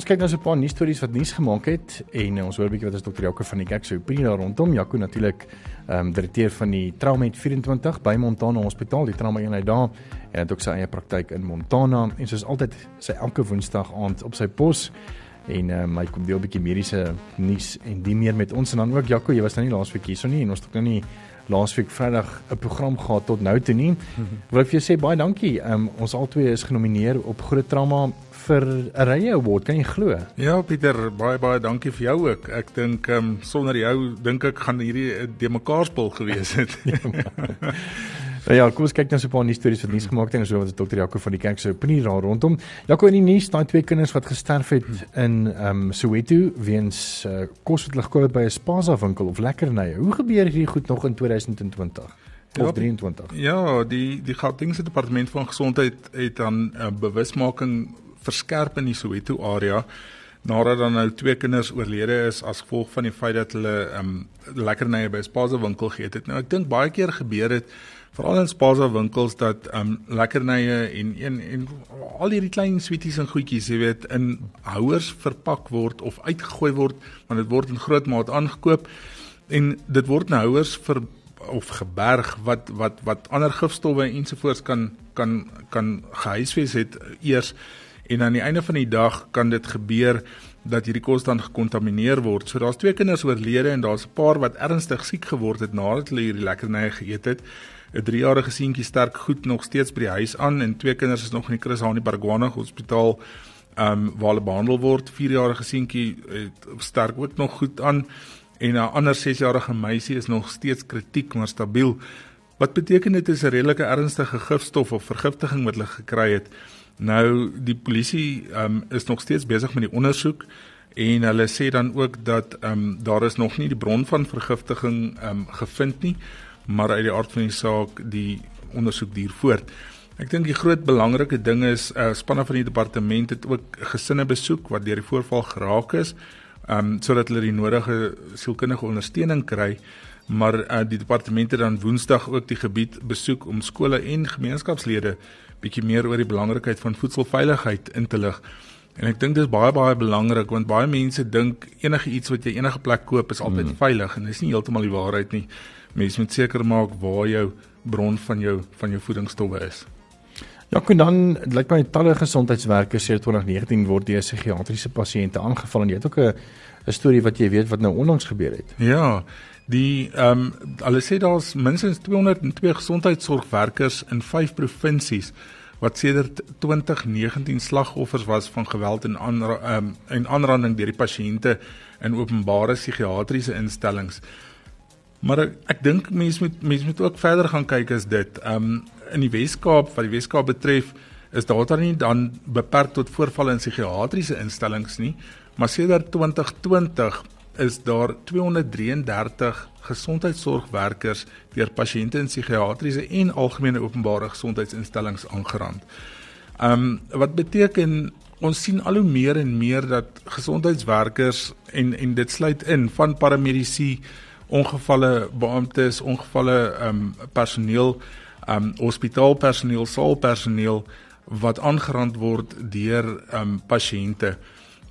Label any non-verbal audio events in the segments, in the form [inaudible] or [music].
Ons kyk nou so 'n paar nuus stories wat nuus gemaak het en ons hoor 'n bietjie wat is dokter Jaco van die Kerk se opinie daar rondom. Jaco natuurlik ehm um, direkteur van die Traumet 24 by Montana Hospitaal, die trauma eenheid daar en het ook sy eie praktyk in Montana en soos altyd sy elke woensdag aand op sy pos en ehm um, hy kom deel 'n bietjie mediese nuus en die meer met ons en dan ook Jaco, jy was nou nie laasweek hier so nie en ons het nou nie laasweek Vrydag 'n program gehad tot nou toe nie. Wil ek vir jou sê baie dankie. Ehm um, ons albei is genomineer op Groot Trauma vir 'n Rye Award, kan jy glo? Ja, Pieter, baie baie dankie vir jou ook. Ek dink ehm um, sonder jou dink ek gaan hierdie 'n de mekaar spul gewees het. [laughs] Nou ja, kom ons kyk nou so 'n paar nuus stories wat nuus gemaak het en so wat dokter Jaco van die kerk se opinie daar rondom. Jaco in die nuus, daai twee kinders wat gesterf het in ehm um, Soweto weens uh, kos wat hulle gekoop het by 'n Spaza winkel of lekkernye. Hoe gebeur hierdie goed nog in 2020? Ja, Of 23. ja, die die Gautengse departement van gesondheid het dan 'n uh, bewusmaking verskerp in die Soweto area nadat dan nou twee kinders oorlede is as gevolg van die feit dat hulle ehm um, lekkernye by 'n Spaza winkel geëet het. Nou ek dink baie keer gebeur dit veral in Spaza winkels dat ehm um, lekkernye en en en al hierdie klein sweeties en goedjies, jy weet, in houers verpak word of uitgegooi word, want dit word in groot maat aangekoop en dit word in houers vir of geberg wat wat wat ander gifstowwe ensovoorts kan kan kan gehuisves het eers en aan die einde van die dag kan dit gebeur dat hierdie kos dan gekontamineer word. So daar's twee kinders oorlede en daar's 'n paar wat ernstig siek geword het nadat hulle hierdie lekkernye geëet het. 'n 3-jarige seentjie sterk goed nog steeds by die huis aan en twee kinders is nog in die Chris Hani Baragwana Hospitaal um, waar hulle behandel word. 4-jarige seentjie het sterk ook nog goed aan en 'n ander 6-jarige meisie is nog steeds kritiek maar stabiel. Wat beteken dit is 'n redelike ernstige gifstof of vergiftiging wat hulle gekry het. Nou die polisie um, is nog steeds besig met die ondersoek en hulle sê dan ook dat um, daar is nog nie die bron van vergiftiging um, gevind nie, maar uit die aard van die saak die ondersoek duur voort. Ek dink die groot belangrike ding is uh, spanne van die departement het ook gesinne besoek wat deur die voorval geraak is, um, sodat hulle die nodige sielkundige ondersteuning kry maar uh, die departemente dan woensdag ook die gebied besoek om skole en gemeenskapslede bietjie meer oor die belangrikheid van voedselveiligheid in te lig. En ek dink dit is baie baie belangrik want baie mense dink enige iets wat jy enige plek koop is altyd mm. veilig en dit is nie heeltemal die waarheid nie. Mense moet seker maak waar jou bron van jou van jou voedingsstowwe is. Ja, kon dan lyk my talle gesondheidswerkers sê 2019 word deur psigiatriese pasiënte aangeval en jy het ook 'n 'n storie wat jy weet wat nou onlangs gebeur het. Ja, die ehm um, hulle sê daar's minstens 202 gesondheidsorgwerkers in 5 provinsies wat sedert 2019 slagoffers was van geweld en ander ehm um, en aanranding deur die pasiënte in openbare psigiatriese instellings. Maar ek, ek dink mense moet mense moet ook verder gaan kyk as dit. Ehm um, in die Wes-Kaap wat die Wes-Kaap betref is data nie dan beperk tot voorvalle in psigiatriese instellings nie, maar sedert 2020 is daar 233 gesondheidsorgwerkers deur pasiënte in psigiatriese en algemene openbare gesondheidsinstellings aangerand. Um wat beteken ons sien al hoe meer en meer dat gesondheidswerkers en en dit sluit in van paramedisy, ongevalle beamptes, ongevalle um personeel, um hospitaalpersoneel, saalpersoneel wat aangerand word deur um pasiënte.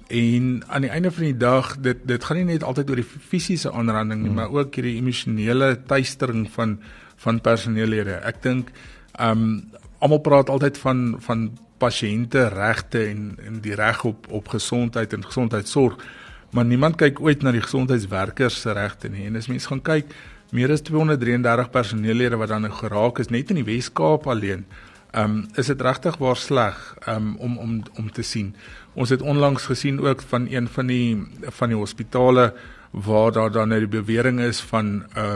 En aan die einde van die dag dit dit gaan nie net altyd oor die fisiese aanranding nie, hmm. maar ook hierdie emosionele tuistering van van personeellede. Ek dink ehm um, almal praat altyd van van pasiënte regte en en die reg op op gesondheid en gesondheidsorg, maar niemand kyk ooit na die gesondheidswerkers se regte nie. En as mens gaan kyk, meer as 233 personeellede wat dan nou geraak is net in die Wes-Kaap alleen. Ehm um, is dit regtig waar sleg um, om om om te sien. Ons het onlangs gesien ook van een van die van die hospitale waar daar dan 'n bewering is van 'n uh,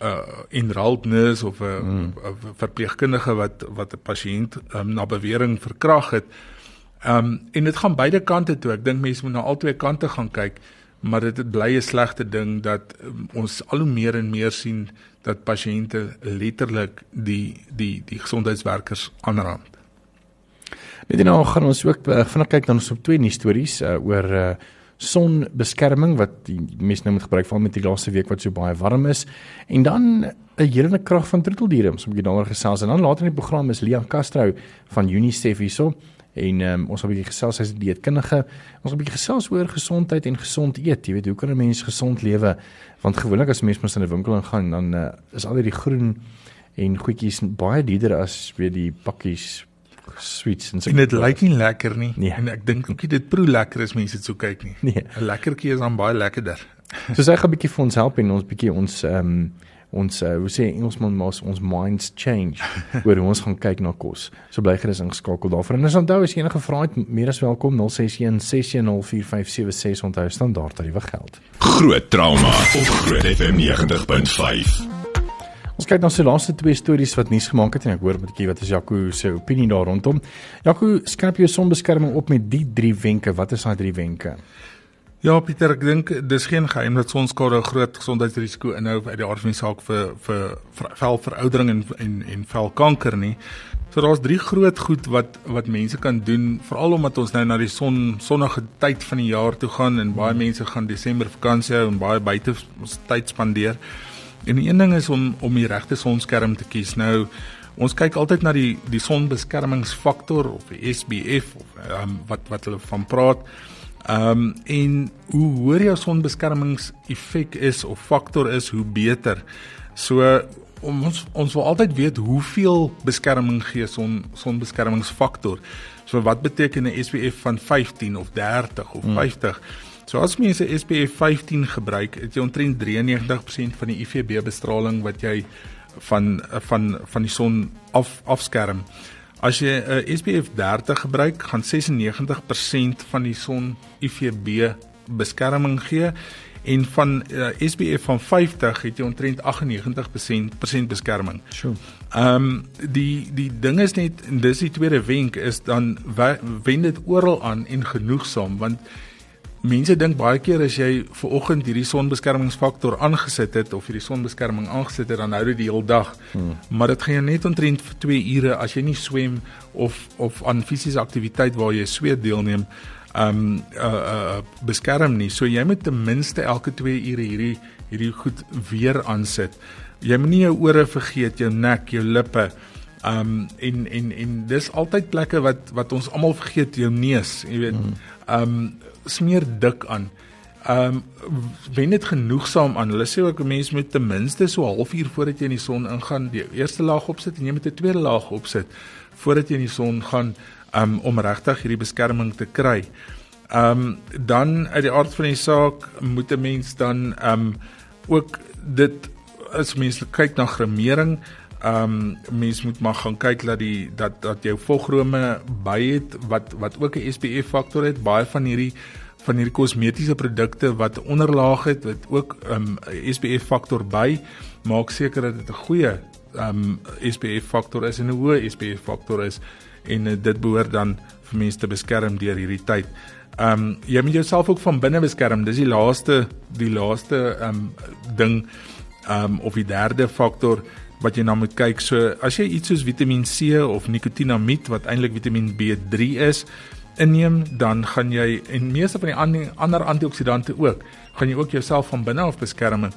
'n uh, enrolled nurse of 'n hmm. verpleegkundige wat wat 'n pasiënt um, na bewering verkrag het. Ehm um, en dit gaan beide kante toe. Ek dink mense moet na albei kante gaan kyk, maar dit bly 'n slegte ding dat um, ons al hoe meer en meer sien dat pasiënte letterlik die die die gesondheidswerkers aanrand. Net nou gaan ons ook uh, vinnig kyk dan ons op twee nuus stories uh, oor uh, sonbeskerming wat die mense nou moet gebruik veral met die laaste week wat so baie warm is en dan 'n hele krag van troeteldiere ons moet daaroor gesels en dan later in die program is Lia Castro van UNICEF hierso en um, ons gaan 'n bietjie gesels as 'n dieetkundige ons gaan 'n bietjie gesels oor gesondheid en gesond eet jy weet hoe kan 'n mens gesond lewe want gewoonlik as mense mos in 'n winkel ingaan dan uh, is al die groen en goedjies baie duurder as weet die pakkies sweets en so. En dit lyk nie lekker nie. Nee. En ek dink ook nie dit proe lekker as mense dit so kyk nie. Nee. 'n Lekkertjie is dan baie lekkerder. so sy gaan 'n bietjie vir ons help en ons bietjie ons ehm um, ons uh, hoe sê Engelsman mos ons minds change [laughs] oor hoe ons gaan kyk na kos. So bly gerus ingeskakel daarvoor. En as onthou as jy enige vrae het, meer as welkom 061 6104576 onthou standaard tariewe geld. Groot trauma op Groot FM 90.5. Ons kyk na sy laaste twee stories wat nuus gemaak het en ek hoor 'n bietjie wat is Jaco se opinie daar rondom. Jaco, skerp jou sonbeskerming op met die drie wenke. Wat is daai drie wenke? Ja, Pieter, ek dink dis geen geheim dat sonskade 'n groot gesondheidsrisiko inhou uit die aard van die saak vir vir velveroudering en en en velkanker nie. So daar's drie groot goed wat wat mense kan doen, veral omdat ons nou na die son sonnige tyd van die jaar toe gaan en baie mense gaan Desember vakansie hou en baie buite tyd spandeer. En een ding is om om die regte sonskerm te kies. Nou ons kyk altyd na die die sonbeskermingsfaktor of die SPF of um, wat wat hulle van praat. Ehm um, en hoe hoër jou sonbeskermingseffek is of faktor is, hoe beter. So ons ons wil altyd weet hoeveel beskerming gee son sonbeskermingsfaktor. So wat beteken 'n SPF van 15 of 30 of 50? Hmm. So as mense SPF 15 gebruik, het jy omtrent 93% van die UVB bestraling wat jy van van van die son af afskerm. As jy 'n uh, eh, SPF 30 gebruik, gaan 96% van die son UVB beskerming gee en van uh, eh, SPF van 50 het jy omtrent 98% beskerming. Sjoe. Ehm um, die die ding is net dis die tweede wenk is dan wend dit oral aan en genoegsaam want Mense dink baie keer as jy ver oggend hierdie sonbeskermingsfaktor aangesit het of hierdie sonbeskerming aangesit het dan hou dit die hele dag. Hmm. Maar dit gaan jou net omtrent vir 2 ure as jy nie swem of of aan fisiese aktiwiteit waar jy sweet deelneem, ehm um, uh uh beskerm nie. So jy moet ten minste elke 2 ure hierdie hierdie goed weer aansit. Jy moenie jou ore vergeet, jou nek, jou lippe. Um en en en dis altyd plekke wat wat ons almal vergeet jou neus, jy weet. Hmm. Um smeer dik aan. Ehm um, wen dit genoegsaam aan. Hulle sê ook 'n mens moet ten minste so 'n halfuur voordat jy in die son ingaan, die eerste laag opsit en jy moet 'n tweede laag opsit voordat jy in die son gaan um, om regtig hierdie beskerming te kry. Ehm um, dan uit die aard van die saak moet 'n mens dan ehm um, ook dit as mens kyk na gremering Ehm um, mens moet maar gaan kyk dat die dat dat jou vogrome by het wat wat ook 'n SPF faktor het. Baie van hierdie van hierdie kosmetiese produkte wat onderlaag het wat ook 'n um, SPF faktor by maak seker dat dit 'n goeie ehm um, SPF faktor is en 'n hoë SPF faktor is en uh, dit behoort dan vir mense te beskerm deur hierdie tyd. Ehm um, jy moet jouself ook van binne beskerm. Dis die laaste die laaste ehm um, ding ehm um, of die derde faktor wat jy na moet kyk. So as jy iets soos Vitamiin C of nikotinamid wat eintlik Vitamiin B3 is inneem, dan gaan jy en meeste van die ander antioksidante ook, gaan jy ook jouself van binne af beskerm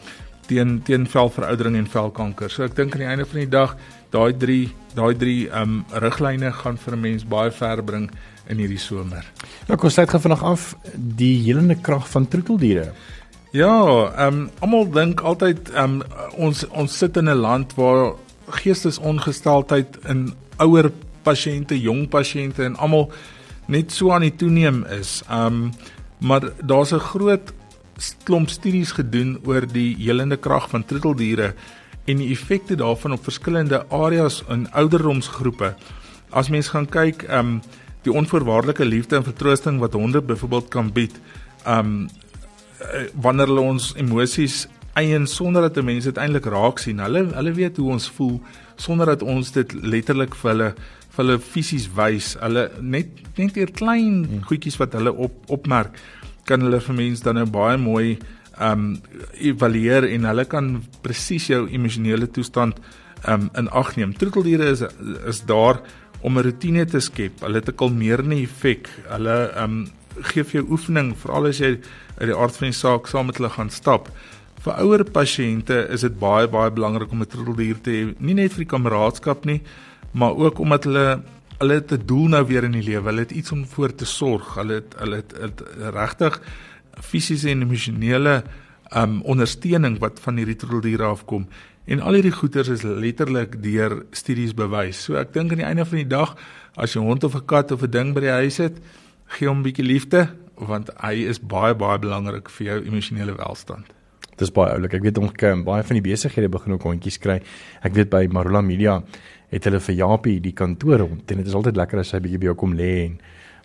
teen teen velveroudering en velkanker. So ek dink aan die einde van die dag, daai 3 daai 3 um riglyne gaan vir 'n mens baie ver bring in hierdie somer. Nou kom sluit gaan vanaand af die helende krag van troeteldiere. Ja, ehm um, almal dink altyd ehm um, ons ons sit in 'n land waar geestesongesteldheid in ouer pasiënte, jong pasiënte en almal net so aan die toeneem is. Ehm um, maar daar's 'n groot klomp studies gedoen oor die helende krag van troeteldiere en die effekte daarvan op verskillende areas in ouderdomsgroepe. As mens gaan kyk, ehm um, die onvoorwaardelike liefde en vertroosting wat honde byvoorbeeld kan bied, ehm um, Eh, wanneer hulle ons emosies eien sonder dat 'n mens dit eintlik raak sien. Hulle hulle weet hoe ons voel sonder dat ons dit letterlik vir hulle vir hulle fisies wys. Hulle net net hier klein hmm. goedjies wat hulle op opmerk kan hulle vir mense dan nou baie mooi um evalueer en hulle kan presies jou emosionele toestand um in ag neem. Troeteldiere is is daar om 'n rotine te skep. Hulle het 'n kalmerende effek. Hulle um gee vir jou oefening veral as jy uit die aard van die saak saam met hulle gaan stap. Vir ouer pasiënte is dit baie baie belangrik om 'n troeteldier te hê, nie net vir die kameraadskap nie, maar ook omdat hulle hulle het 'n doel nou weer in die lewe. Hulle het iets om voor te sorg. Hulle het hulle het, het, regtig fisiese en emosionele um ondersteuning wat van hierdie troeteldiere afkom. En al hierdie goeters is letterlik deur studies bewys. So ek dink aan die einde van die dag as jy 'n hond of 'n kat of 'n ding by die huis het, gee hom 'n bietjie liefde want hy is baie baie belangrik vir jou emosionele welstand. Dis baie oulik. Ek weet ook um, baie van die besighede begin ook hondjies kry. Ek weet by Marula Media het hulle vir Japie die kantoor rond en dit is altyd lekker as hy bietjie by jou kom lê en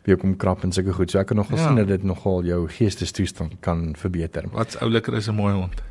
by jou kom krap en sulke goed. So ek kan nogal ja. sien dat dit nogal jou geestestoestand kan verbeter. Wat's ouliker is 'n mooi hond.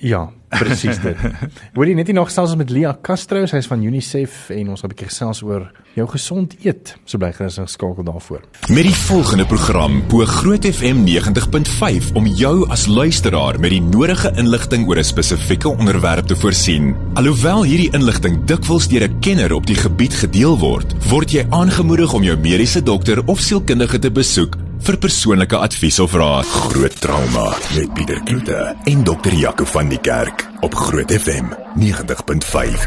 Ja, presies dit. [laughs] Hoorie net nie nog gesels met Lia Castro, sy's van UNICEF en ons gaan 'n bietjie gesels oor jou gesond eet. So bly gerus geskakel daarvoor. Met die volgende program bo Groot FM 90.5 om jou as luisteraar met die nodige inligting oor 'n spesifieke onderwerp te voorsien. Alhoewel hierdie inligting dikwels deur 'n kenner op die gebied gedeel word, word jy aangemoedig om jou mediese dokter of sielkundige te besoek vir persoonlike advies of raad. Groot trauma met Pieter Kloete en dokter Jaco van die Kerk op Groot FM 90.5.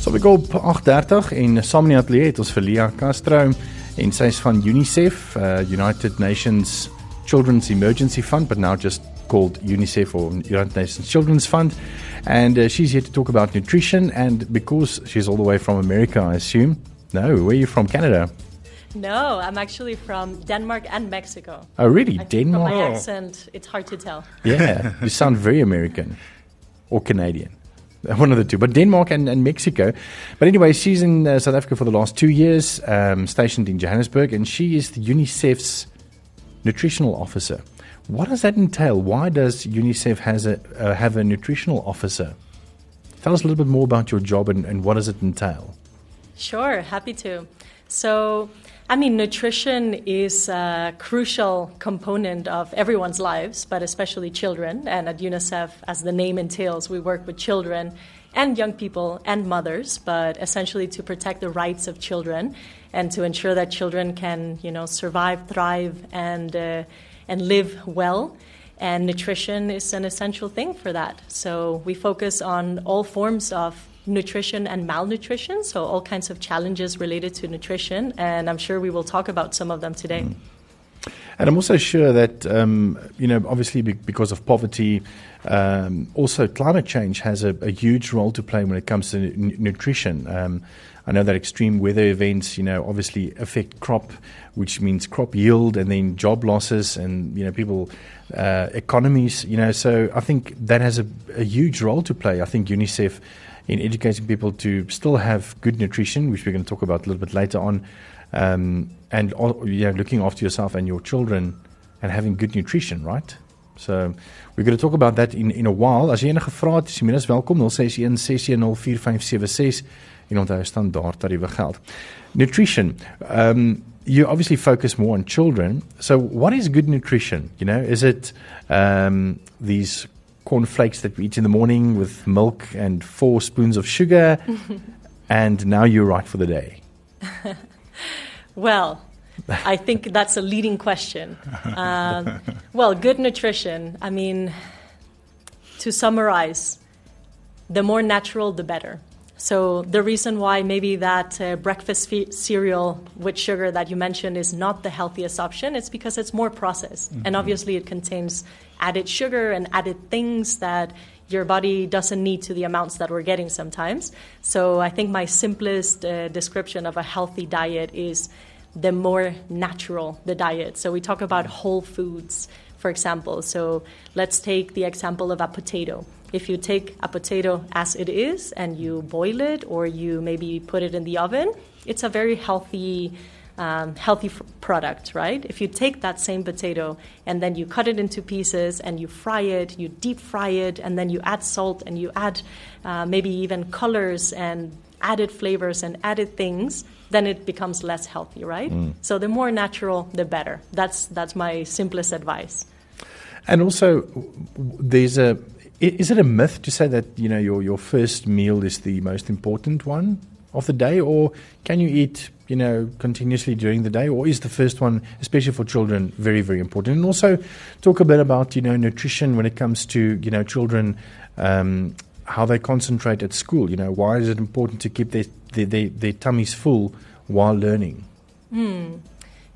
So we go op 8:30 en saam in die ateljee het ons vir Lia Castro en sy's van UNICEF, uh, United Nations Children's Emergency Fund, but now just called UNICEF or United Nations Children's Fund. And uh, she's here to talk about nutrition. And because she's all the way from America, I assume. No, where are you from? Canada? No, I'm actually from Denmark and Mexico. Oh, really? I Denmark? From my accent, it's hard to tell. Yeah, [laughs] you sound very American or Canadian. [laughs] One of the two, but Denmark and, and Mexico. But anyway, she's in uh, South Africa for the last two years, um, stationed in Johannesburg, and she is the UNICEF's nutritional officer. What does that entail? Why does UNICEF has a, uh, have a nutritional officer? Tell us a little bit more about your job and, and what does it entail? Sure, happy to. So, I mean, nutrition is a crucial component of everyone's lives, but especially children. And at UNICEF, as the name entails, we work with children and young people and mothers, but essentially to protect the rights of children and to ensure that children can, you know, survive, thrive, and uh, and live well. And nutrition is an essential thing for that. So we focus on all forms of nutrition and malnutrition, so all kinds of challenges related to nutrition. And I'm sure we will talk about some of them today. Mm. And I'm also sure that, um, you know, obviously because of poverty, um, also climate change has a, a, huge role to play when it comes to n- nutrition. Um, I know that extreme weather events, you know, obviously affect crop, which means crop yield and then job losses and, you know, people, uh, economies, you know. So I think that has a, a huge role to play. I think UNICEF in educating people to still have good nutrition, which we're going to talk about a little bit later on, um, and yeah, looking after yourself and your children and having good nutrition, right? So we're going to talk about that in in a while. As jy enige vrae het, is jy minstens welkom 061 610 4576 en onthou standaard tariewe geld. Nutrition. Um you obviously focus more on children. So what is good nutrition? You know, is it um these cornflakes that we eat in the morning with milk and four spoons of sugar [laughs] and now you're right for the day? [laughs] well, I think that's a leading question. Um, well, good nutrition. I mean, to summarize, the more natural, the better. So the reason why maybe that uh, breakfast fe- cereal with sugar that you mentioned is not the healthiest option, it's because it's more processed, mm-hmm. and obviously it contains added sugar and added things that your body doesn't need to the amounts that we're getting sometimes. So I think my simplest uh, description of a healthy diet is the more natural the diet. So we talk about whole foods, for example. So let's take the example of a potato if you take a potato as it is and you boil it or you maybe put it in the oven, it's a very healthy, um, healthy f- product, right? If you take that same potato and then you cut it into pieces and you fry it, you deep fry it, and then you add salt and you add uh, maybe even colors and added flavors and added things, then it becomes less healthy, right? So the more natural, the better. That's that's my simplest advice. And also, there's a Is it a myth to say that you know your your first meal is the most important one of the day, or can you eat you know continuously during the day, or is the first one, especially for children, very very important? And also, talk a bit about you know nutrition when it comes to you know children. Um, how they concentrate at school. You know, why is it important to keep their their, their, their tummies full while learning?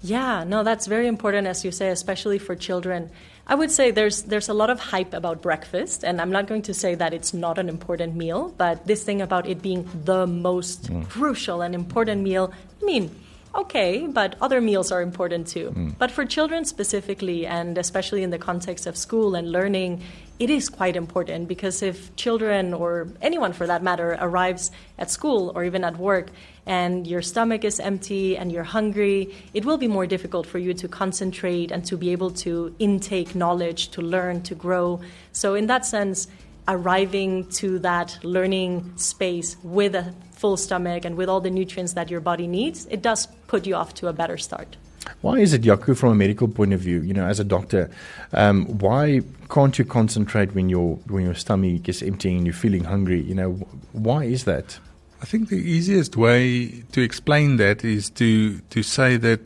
Yeah, no, that's very important, as you say, especially for children. I would say there's there's a lot of hype about breakfast, and I'm not going to say that it's not an important meal, but this thing about it being the most hmm. crucial and important meal, I mean, okay, but other meals are important too. Hmm. But for children specifically, and especially in the context of school and learning, it is quite important because if children or anyone for that matter arrives at school or even at work and your stomach is empty and you're hungry, it will be more difficult for you to concentrate and to be able to intake knowledge, to learn, to grow. So, in that sense, arriving to that learning space with a full stomach and with all the nutrients that your body needs, it does put you off to a better start. Why is it, Jaco, from a medical point of view, you know, as a doctor, um, why can't you concentrate when your when your stomach is emptying and you're feeling hungry? You know, why is that? I think the easiest way to explain that is to to say that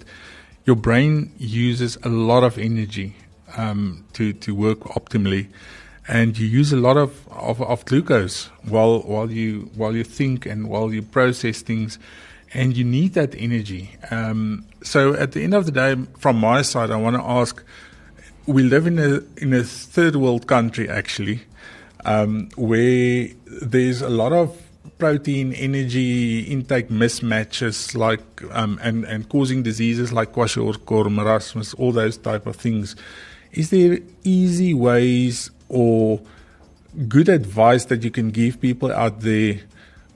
your brain uses a lot of energy um, to to work optimally, and you use a lot of, of, of glucose while while you while you think and while you process things, and you need that energy. Um, so at the end of the day, from my side, I want to ask: We live in a in a third world country actually, um, where there's a lot of protein energy intake mismatches like um, and and causing diseases like kwashiorkor marasmus all those type of things is there easy ways or good advice that you can give people out there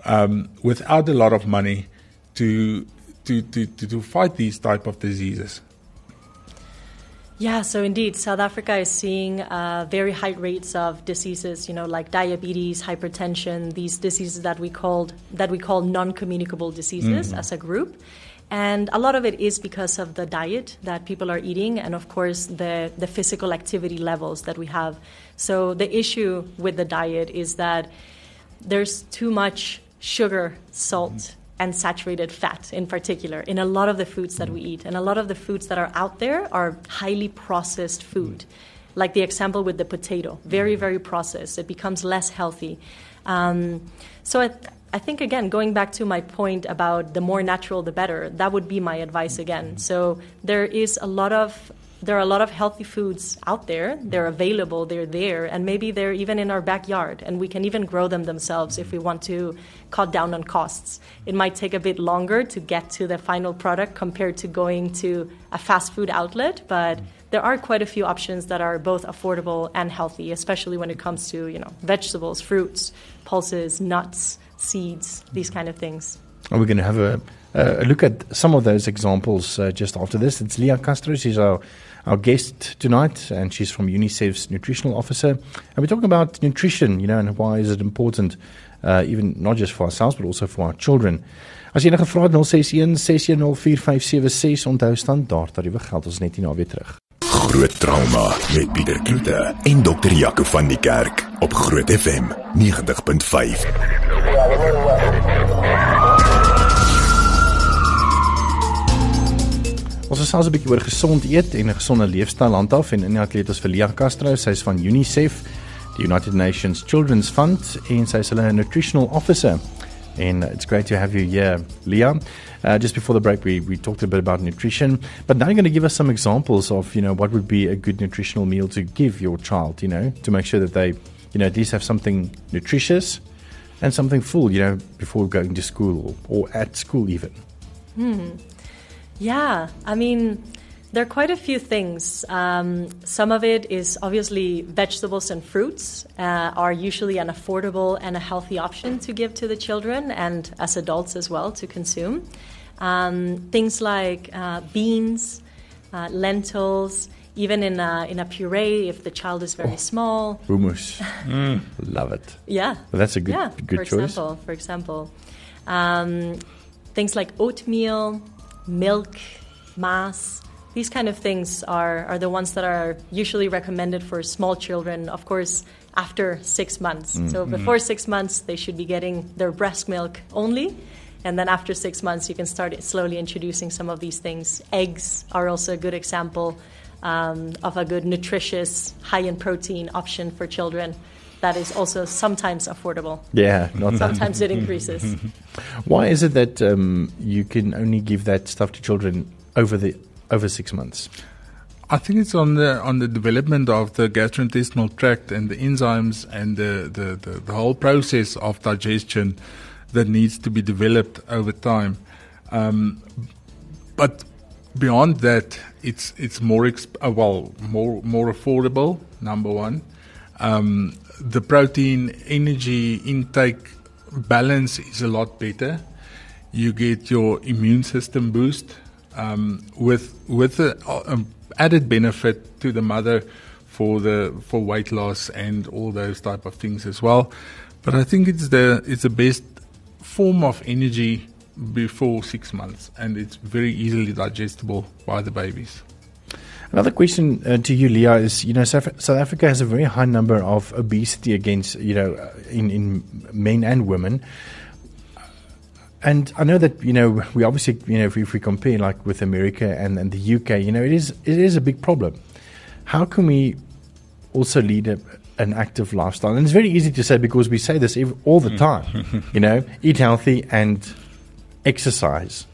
um, without a lot of money to to, to, to, to fight these type of diseases Yeah, so indeed, South Africa is seeing uh, very high rates of diseases, you know, like diabetes, hypertension, these diseases that we called that we call non-communicable diseases as a group. And a lot of it is because of the diet that people are eating and of course the, the physical activity levels that we have. So the issue with the diet is that there's too much sugar, salt, and saturated fat in particular in a lot of the foods that we mm. eat. And a lot of the foods that are out there are highly processed food. Mm. Like the example with the potato, very, mm. very processed. It becomes less healthy. Um, so I, I think, again, going back to my point about the more natural, the better, that would be my advice again. So there is a lot of there are a lot of healthy foods out there. They're available, they're there, and maybe they're even in our backyard, and we can even grow them themselves if we want to cut down on costs. It might take a bit longer to get to the final product compared to going to a fast food outlet, but there are quite a few options that are both affordable and healthy, especially when it comes to, you know, vegetables, fruits, pulses, nuts, seeds, these kind of things. And we're going to have a, a look at some of those examples uh, just after this. It's Lea Castro. She's our, our guest tonight, and she's from UNICEF's nutritional officer. And we're talking about nutrition, you know, and why is it important, uh, even not just for ourselves, but also for our children. As enige vrae het 061 6104576 onthou standaard tariewe geld ons net hier na weer terug. Groot trauma met Pieter Kloete en dokter Jaco van die Kerk op Groot FM 90.5. Ons is selfs 'n bietjie oor gesond eet en 'n gesonde leefstyl handhaaf en in die atleet is Leah Castro, sy's van UNICEF, die United Nations Children's Fund en sy's hulle nutritional officer. And it's great to have you here, Leah. Uh, just before the break, we, we talked a bit about nutrition, but now you're going to give us some examples of, you know, what would be a good nutritional meal to give your child, you know, to make sure that they, you know, at least have something nutritious and something full, you know, before going to school or, or at school even. Yeah, I mean, there are quite a few things. Um, some of it is obviously vegetables and fruits uh, are usually an affordable and a healthy option to give to the children and as adults as well to consume. Um, things like uh, beans, uh, lentils, even in a, in a puree if the child is very small. Hummus. [laughs] Love it. Yeah. Well, that's a good yeah, good for choice. example, for example. Um, things like oatmeal, milk, mass, these kind of things are, are the ones that are usually recommended for small children, of course, after six months. Mm-hmm. So before six months, they should be getting their breast milk only. And then after six months, you can start slowly introducing some of these things. Eggs are also a good example um, of a good, nutritious, high in protein option for children that is also sometimes affordable. Yeah, not sometimes it increases. [laughs] Why is it that um, you can only give that stuff to children over the over six months? I think it's on the on the development of the gastrointestinal tract and the enzymes and the, the, the, the whole process of digestion that needs to be developed over time. Um, but beyond that, it's it's more exp- uh, well more more affordable. Number one, um, the protein energy intake balance is a lot better. You get your immune system boost um, with with um, added benefit to the mother for the for weight loss and all those type of things as well. But I think it's the it's the best form of energy before six months, and it's very easily digestible by the babies. Another question uh, to you, Lea, is you know South, South, Africa has a very high number of obesity against you know in in men and women. And I know that you know we obviously you know if we, if we compare like with America and, and the UK, you know it is it is a big problem. How can we also lead a, an active lifestyle? And it's very easy to say because we say this all the time. you know, eat healthy and exercise.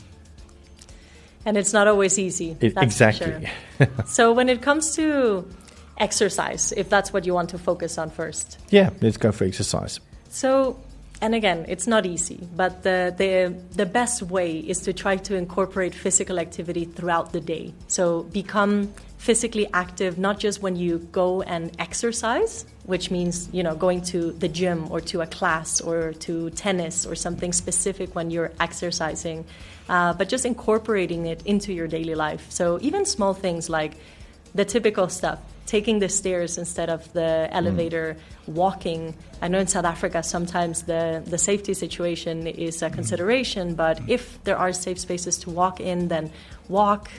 And it's not always easy. It, exactly. Sure. [laughs] so when it comes to exercise, if that's what you want to focus on first. Yeah, let's go for exercise. So and again, it's not easy, but the, the, the best way is to try to incorporate physical activity throughout the day. So become physically active, not just when you go and exercise, which means, you know, going to the gym or to a class or to tennis or something specific when you're exercising, uh, but just incorporating it into your daily life. So even small things like the typical stuff taking the stairs instead of the elevator, mm. walking. I know in South Africa sometimes the, the safety situation is a consideration, but if there are safe spaces to walk in, then walk,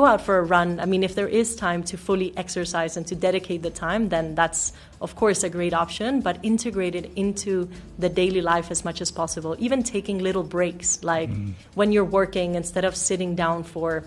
go out for a run. I mean, if there is time to fully exercise and to dedicate the time, then that's, of course, a great option, but integrate it into the daily life as much as possible. Even taking little breaks, like mm. when you're working, instead of sitting down for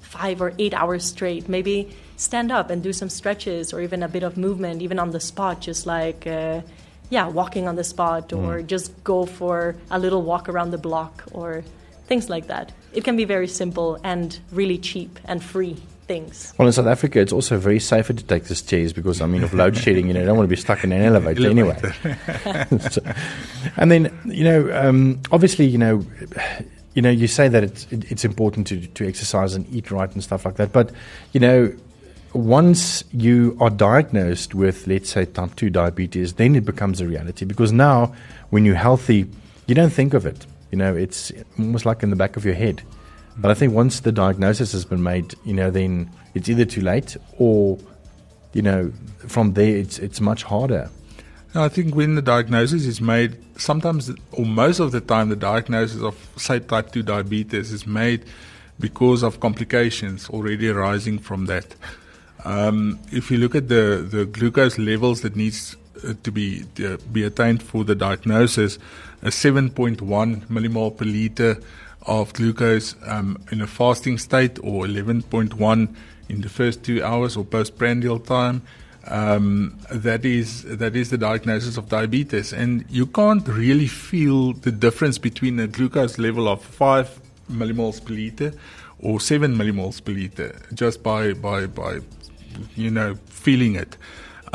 five or eight hours straight, maybe stand up and do some stretches or even a bit of movement, even on the spot, just like, uh, yeah, walking on the spot or mm. just go for a little walk around the block or things like that. It can be very simple and really cheap and free things. Well, in South Africa, it's also very safer to take the stairs because, I mean, of load shedding, you know, you don't want to be stuck in an elevator anyway. [laughs] so, and then, you know, um, obviously, you know, you know, you say that it's it's important to to exercise and eat right and stuff like that, but you know, once you are diagnosed with, let's say, type 2 diabetes, then it becomes a reality because now when you're healthy, you don't think of it. You know, it's almost like in the back of your head. But I think once the diagnosis has been made, you know, then it's either too late or, you know, from there it's, it's much harder. I think when the diagnosis is made, sometimes or most of the time, the diagnosis of, say, type 2 diabetes is made because of complications already arising from that. Um, if you look at the, the glucose levels that needs to be uh, be attained for the diagnosis, a 7.1 millimole per liter of glucose um, in a fasting state, or 11.1 in the first two hours or postprandial time. Um, that is that is the diagnosis of diabetes, and you can't really feel the difference between a glucose level of five millimoles per liter or seven millimoles per liter just by by by you know, feeling it.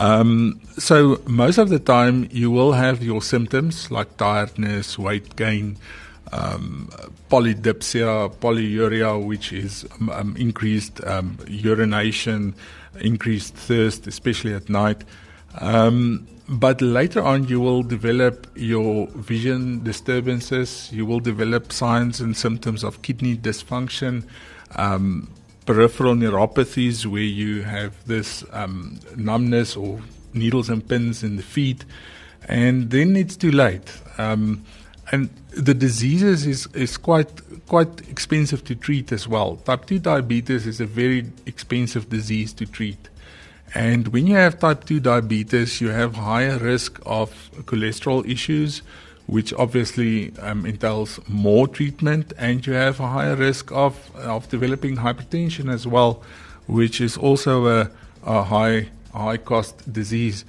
Um, so most of the time, you will have your symptoms like tiredness, weight gain, um, polydipsia, polyuria, which is um, um increased um, urination, increased thirst, especially at night. Um, but later on, you will develop your vision disturbances. You will develop signs and symptoms of kidney dysfunction, um, peripheral neuropathies where you have this um, numbness or needles and pins in the feet, and then it's too late. Um, and the diseases is is quite quite expensive to treat as well. Type 2 diabetes is a very expensive disease to treat. And when you have type 2 diabetes, you have higher risk of cholesterol issues, which obviously um, entails more treatment, and you have a higher risk of, of developing hypertension as well, which is also a, a high, high cost disease.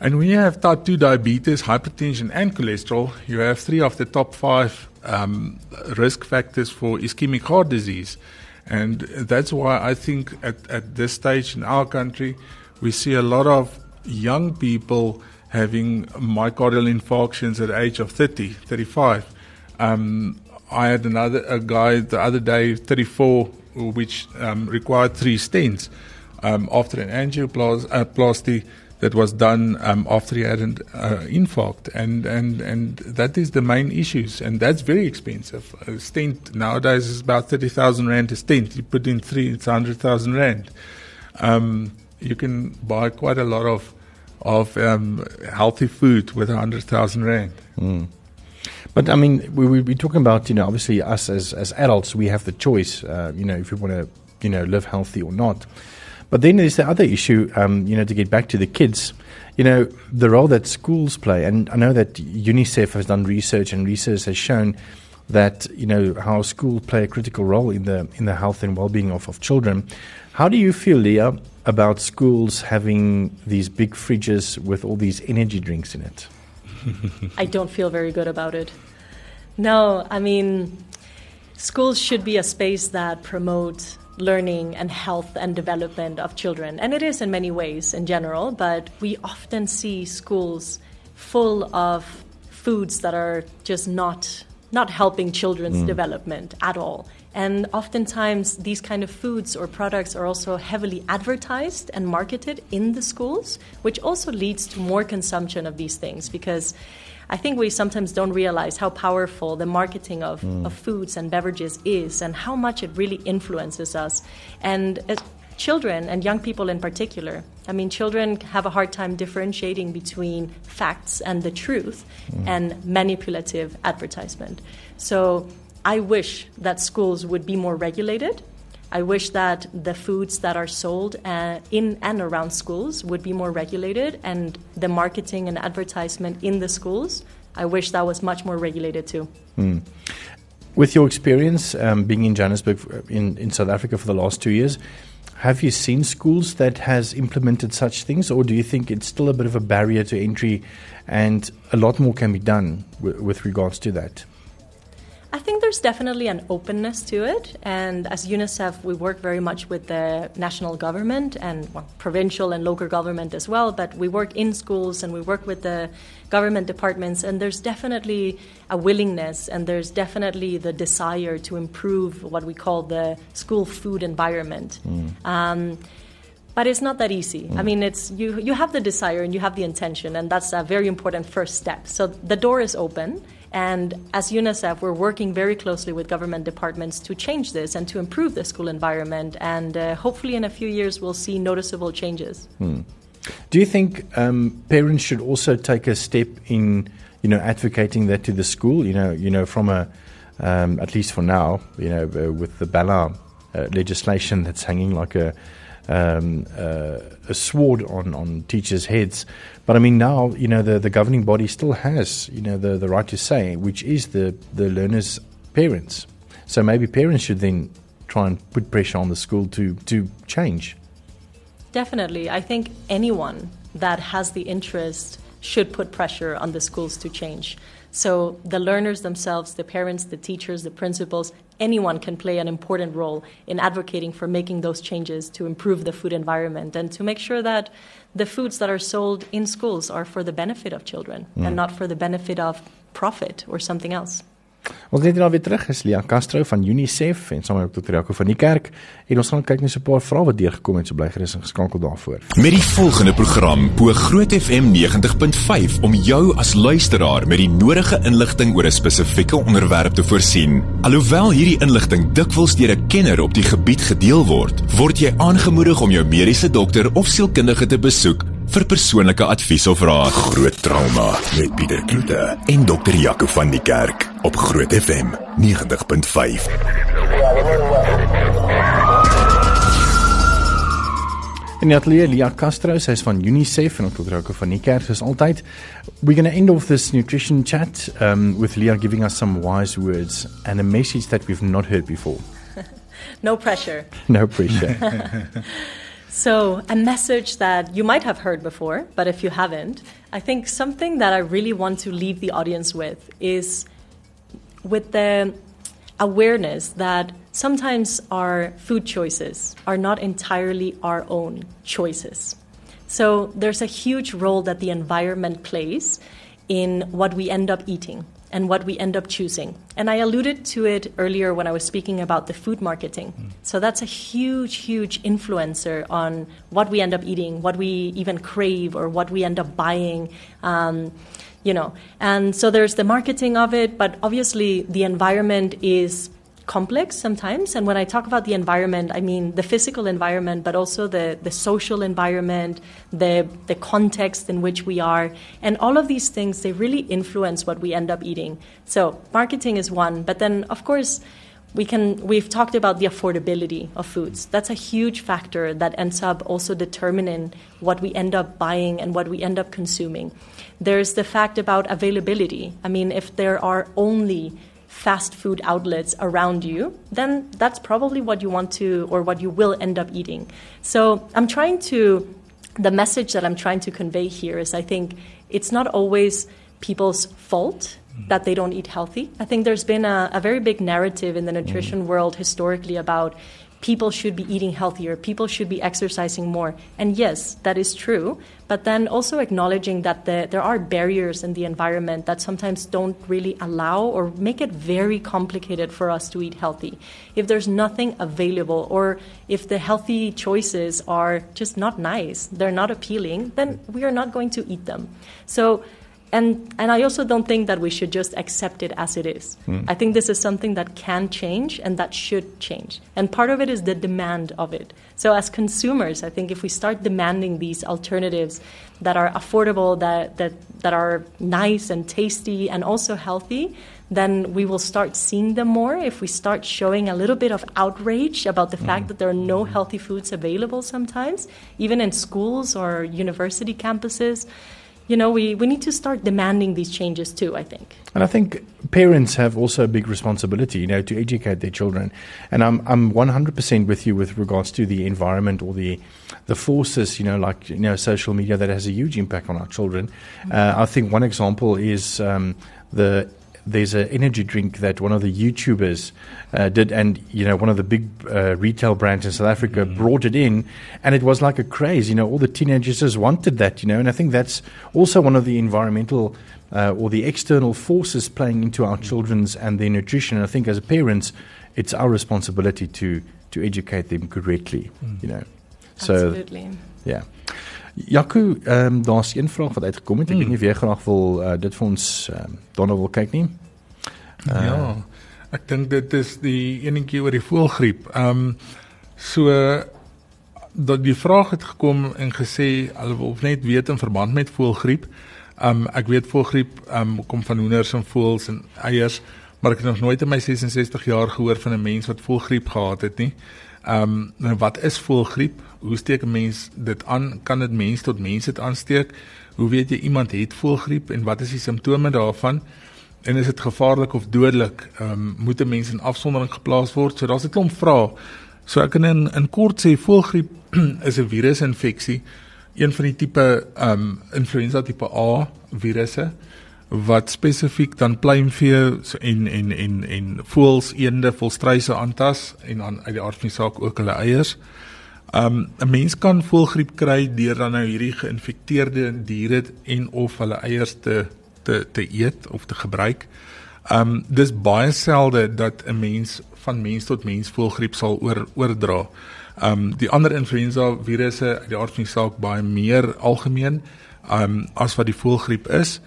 And when you have type 2 diabetes, hypertension, and cholesterol, you have three of the top five um, risk factors for ischemic heart disease. And that's why I think at, at this stage in our country, we see a lot of young people having myocardial infarctions at the age of 30, 35. Um, I had another a guy the other day, 34, which um, required three stents um, after an angioplasty. Uh, that was done um, after he had an uh, infarct, and, and, and that is the main issues, and that's very expensive. A stent nowadays is about 30,000 Rand a stent. You put in three, it's 100,000 Rand. Um, you can buy quite a lot of, of um, healthy food with 100,000 Rand. Mm. But I mean, we we be talking about you know obviously us as as adults we have the choice uh, you know if we want to you know live healthy or not. But then there's the other issue, um, you know, to get back to the kids, you know, the role that schools play. And I know that UNICEF has done research, and research has shown that you know how schools play a critical role in the in the health and well-being of, of children. How do you feel, Lea, about schools having these big fridges with all these energy drinks in it? [laughs] I don't feel very good about it. No, I mean, schools should be a space that promotes learning and health and development of children. And it is in many ways in general, but we often see schools full of foods that are just not not helping children's mm. development at all. And oftentimes, these kind of foods or products are also heavily advertised and marketed in the schools, which also leads to more consumption of these things because I think we sometimes don't realize how powerful the marketing of, mm. of foods and beverages is and how much it really influences us. And as children and young people in particular, I mean, children have a hard time differentiating between facts and the truth mm. and manipulative advertisement. So I wish that schools would be more regulated I wish that the foods that are sold uh, in and around schools would be more regulated, and the marketing and advertisement in the schools. I wish that was much more regulated too. Mm. With your experience um, being in Johannesburg uh, in, in South Africa for the last two years, have you seen schools that has implemented such things, or do you think it's still a bit of a barrier to entry, and a lot more can be done w- with regards to that? I think there's definitely an openness to it. And as UNICEF, we work very much with the national government and well, provincial and local government as well. But we work in schools and we work with the government departments. And there's definitely a willingness and there's definitely the desire to improve what we call the school food environment. Mm. Um, but it's not that easy. Mm. I mean, it's you. You have the desire and you have the intention, and that's a very important first step. So the door is open, and as UNICEF, we're working very closely with government departments to change this and to improve the school environment. And uh, hopefully, in a few years, we'll see noticeable changes. Hmm. Do you think um, parents should also take a step in, you know, advocating that to the school? You know, you know, from a um, at least for now, you know, uh, with the BELA uh, legislation that's hanging like a um, uh, a sword on, on teachers' heads. But I mean, now you know the, the governing body still has you know the, the right to say, which is the the learners' parents. So maybe parents should then try and put pressure on the school to to change. Definitely, I think anyone that has the interest should put pressure on the schools to change. So the learners themselves, the parents, the teachers, the principals, anyone can play an important role in advocating for making those changes to improve the food environment and to make sure that the foods that are sold in schools are for the benefit of children mm. and not for the benefit of profit or something else. Ons net nou weer terug is Lia Castro van UNICEF en saam met Dr. Jaco van die kerk en ons gaan kyk net so 'n paar vrae wat deurgekom het so bly gerus en geskakel daarvoor. Met die volgende program bo Groot FM 90.5 om jou as luisteraar met die nodige inligting oor 'n spesifieke onderwerp te voorsien. Alhoewel hierdie inligting dikwels deur 'n kenner op die gebied gedeel word, word jy aangemoedig om jou mediese dokter of sielkundige te besoek Vir persoonlike advies of raad, Groot trauma met Pieter Kloete en dokter Jaco van die Kerk op Groot FM 90.5. En Natalie Lia Castro sy's van UNICEF en ook ook van die kerk soos altyd. We're going to end off this nutrition chat um with Lia giving us some wise words and a message that we've not heard before. [laughs] No pressure. No pressure. [laughs] So, a message that you might have heard before, but if you haven't, I think something that I really want to leave the audience with is with the awareness that sometimes our food choices are not entirely our own choices. So, there's a huge role that the environment plays in what we end up eating and what we end up choosing. And I alluded to it earlier when I was speaking about the food marketing. Mm. So that's a huge, huge influencer on what we end up eating, what we even crave, or what we end up buying. Um, you know, and so there's the marketing of it, but obviously the environment is complex sometimes. And when I talk about the environment, I mean the physical environment, but also the, the social environment, the, the context in which we are. And all of these things, they really influence what we end up eating. So marketing is one, but then, of course, we can we've talked about the affordability of foods that's a huge factor that ends up also determining what we end up buying and what we end up consuming there's the fact about availability i mean if there are only fast food outlets around you, then that's probably what you want to or what you will end up eating. So I'm trying to, the message that I'm trying to convey here is I think it's not always people's fault that they don't eat healthy. I think there's been a, a very big narrative in the nutrition mm-hmm. world historically about people should be eating healthier, people should be exercising more. And yes, that is true. But then also acknowledging that the, there are barriers in the environment that sometimes don't really allow or make it very complicated for us to eat healthy. If there's nothing available, or if the healthy choices are just not nice, they're not appealing, then we are not going to eat them. So and and I also don't think that we should just accept it as it is. Mm. I think this is something that can change and that should change. And part of it is the demand of it. So as consumers, I think if we start demanding these alternatives that are affordable, that that that are nice and tasty and also healthy, then we will start seeing them more. If we start showing a little bit of outrage about the mm. fact that there are no healthy foods available sometimes, even in schools or university campuses you know, we, we need to start demanding these changes too, I think. And I think parents have also a big responsibility, you know, to educate their children. And I'm, I'm 100% with you with regards to the environment or the, the forces, you know, like, you know, social media that has a huge impact on our children. Mm-hmm. Uh, I think one example is um, the there's an energy drink that one of the YouTubers uh, did, and you know, one of the big uh, retail brands in South Africa mm-hmm. brought it in, and it was like a craze. You know, all the teenagers just wanted that. You know, and I think that's also one of the environmental uh, or the external forces playing into our children's and their nutrition. And I think as parents, it's our responsibility to to educate them correctly. Mm. You know, so Absolutely. yeah. Jaco, ehm um, daar's een vraag wat uitgekom het. Ek hmm. weet nie of jy graag wil uh, dit vir ons ehm um, daarna wil kyk nie. Uh, ja. Ek dink dit is die enetjie oor die voelgriep. Ehm um, so dat die vraag het gekom en gesê hulle wil net weet in verband met voelgriep. Ehm um, ek weet voelgriep ehm um, kom van hoenders en voëls en eiers, maar ek het nog nooit in my 66 jaar gehoor van 'n mens wat voelgriep gehad het nie. Ehm um, wat is voelgriep? Hoe steek 'n mens dit aan? Kan dit mens tot mens dit aansteek? Hoe weet jy iemand het voelgriep en wat is die simptome daarvan? En is dit gevaarlik of dodelik? Ehm um, moet 'n mens in afsondering geplaas word? So daar's 'n klomp vrae. So ek kan in in kort sê voelgriep [clears throat] is 'n virusinfeksie, een van die tipe ehm um, influenza tipe A virusse wat spesifiek dan pluimvee en en en en voëls, eende, volstruise aantas en dan uit die aard van die saak ook hulle eiers. Um 'n mens kan voëlgriep kry deur dan nou hierdie geïnfekteerde diere en of hulle eiers te te te eet of te gebruik. Um dis baie selde dat 'n mens van mens tot mens voëlgriep sal oor oordra. Um die ander influenza virusse uit die aard van die saak baie meer algemeen um as wat die voëlgriep is.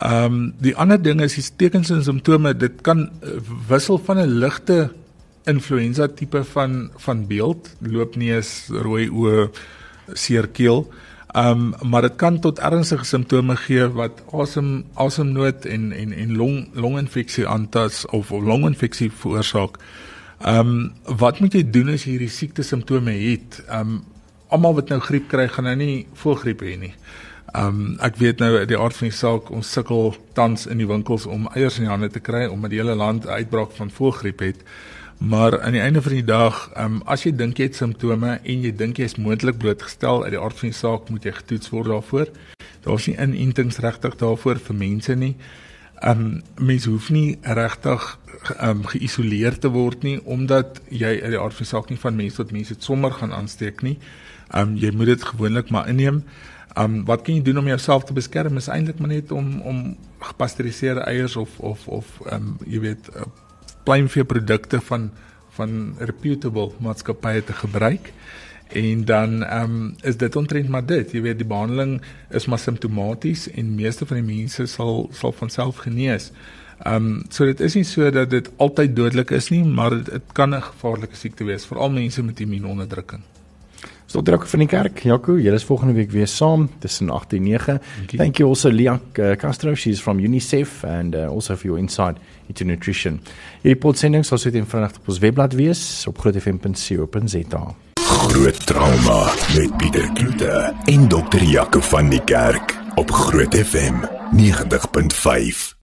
Ehm um, die ander ding is die tekens en simptome, dit kan uh, wissel van 'n ligte influenza tipe van van beeld, loopneus, rooi oë, seer keel. Um maar dit kan tot ernstige simptome gee wat asem asemnood en en en long longinfeksie aantas of, of longinfeksie veroorsaak. Um wat moet jy doen as jy hierdie siekte simptome het? Um almal wat nou griep kry, gaan nou nie voelgriep hê nie. Um ek weet nou die aard van die saak ons sukkel tans in die winkels om eiers in die hande te kry omdat die hele land 'n uitbraak van voelgriep het. Maar aan die einde van die dag, um as jy dink jy het simptome en jy dink jy is moontlik blootgestel uit die aard van die saak, moet jy getoets word daarvoor. Daar's nie inentings regtig daarvoor vir mense nie. Um mens hoef nie regtig um geïsoleer te word nie omdat jy uit die aard van die saak nie van mense tot mense sommer gaan aansteek nie. Um jy moet dit gewoonlik maar inneem. Um wat kan jy doen om jouself te beskerm? Is eintlik maar net om om gepasteuriseerde eiers of of of um jy weet pluimvee produkte van van reputable maatskappye te gebruik. En dan ehm um, is dit omtrent maar dit. Jy weet die behandeling is maar simptomaties en meeste van die mense sal sal van self genees. Ehm um, so dit is nie so dat dit altyd dodelik is nie, maar dit kan 'n gevaarlike siekte wees, veral mense met immuunonderdrukking. So druk van die kerk. Jaco, jy is volgende week weer saam tussen 8 en 9. Thank you, Thank you also Liak uh, Castro. She's from UNICEF and uh, also for your insight into nutrition. Hierdie podsending sal sit in Vrydag op ons webblad wees op grootfm.co.za. Groot trauma met Pieter Kloete en dokter Jaco van die kerk op Groot FM 90.5.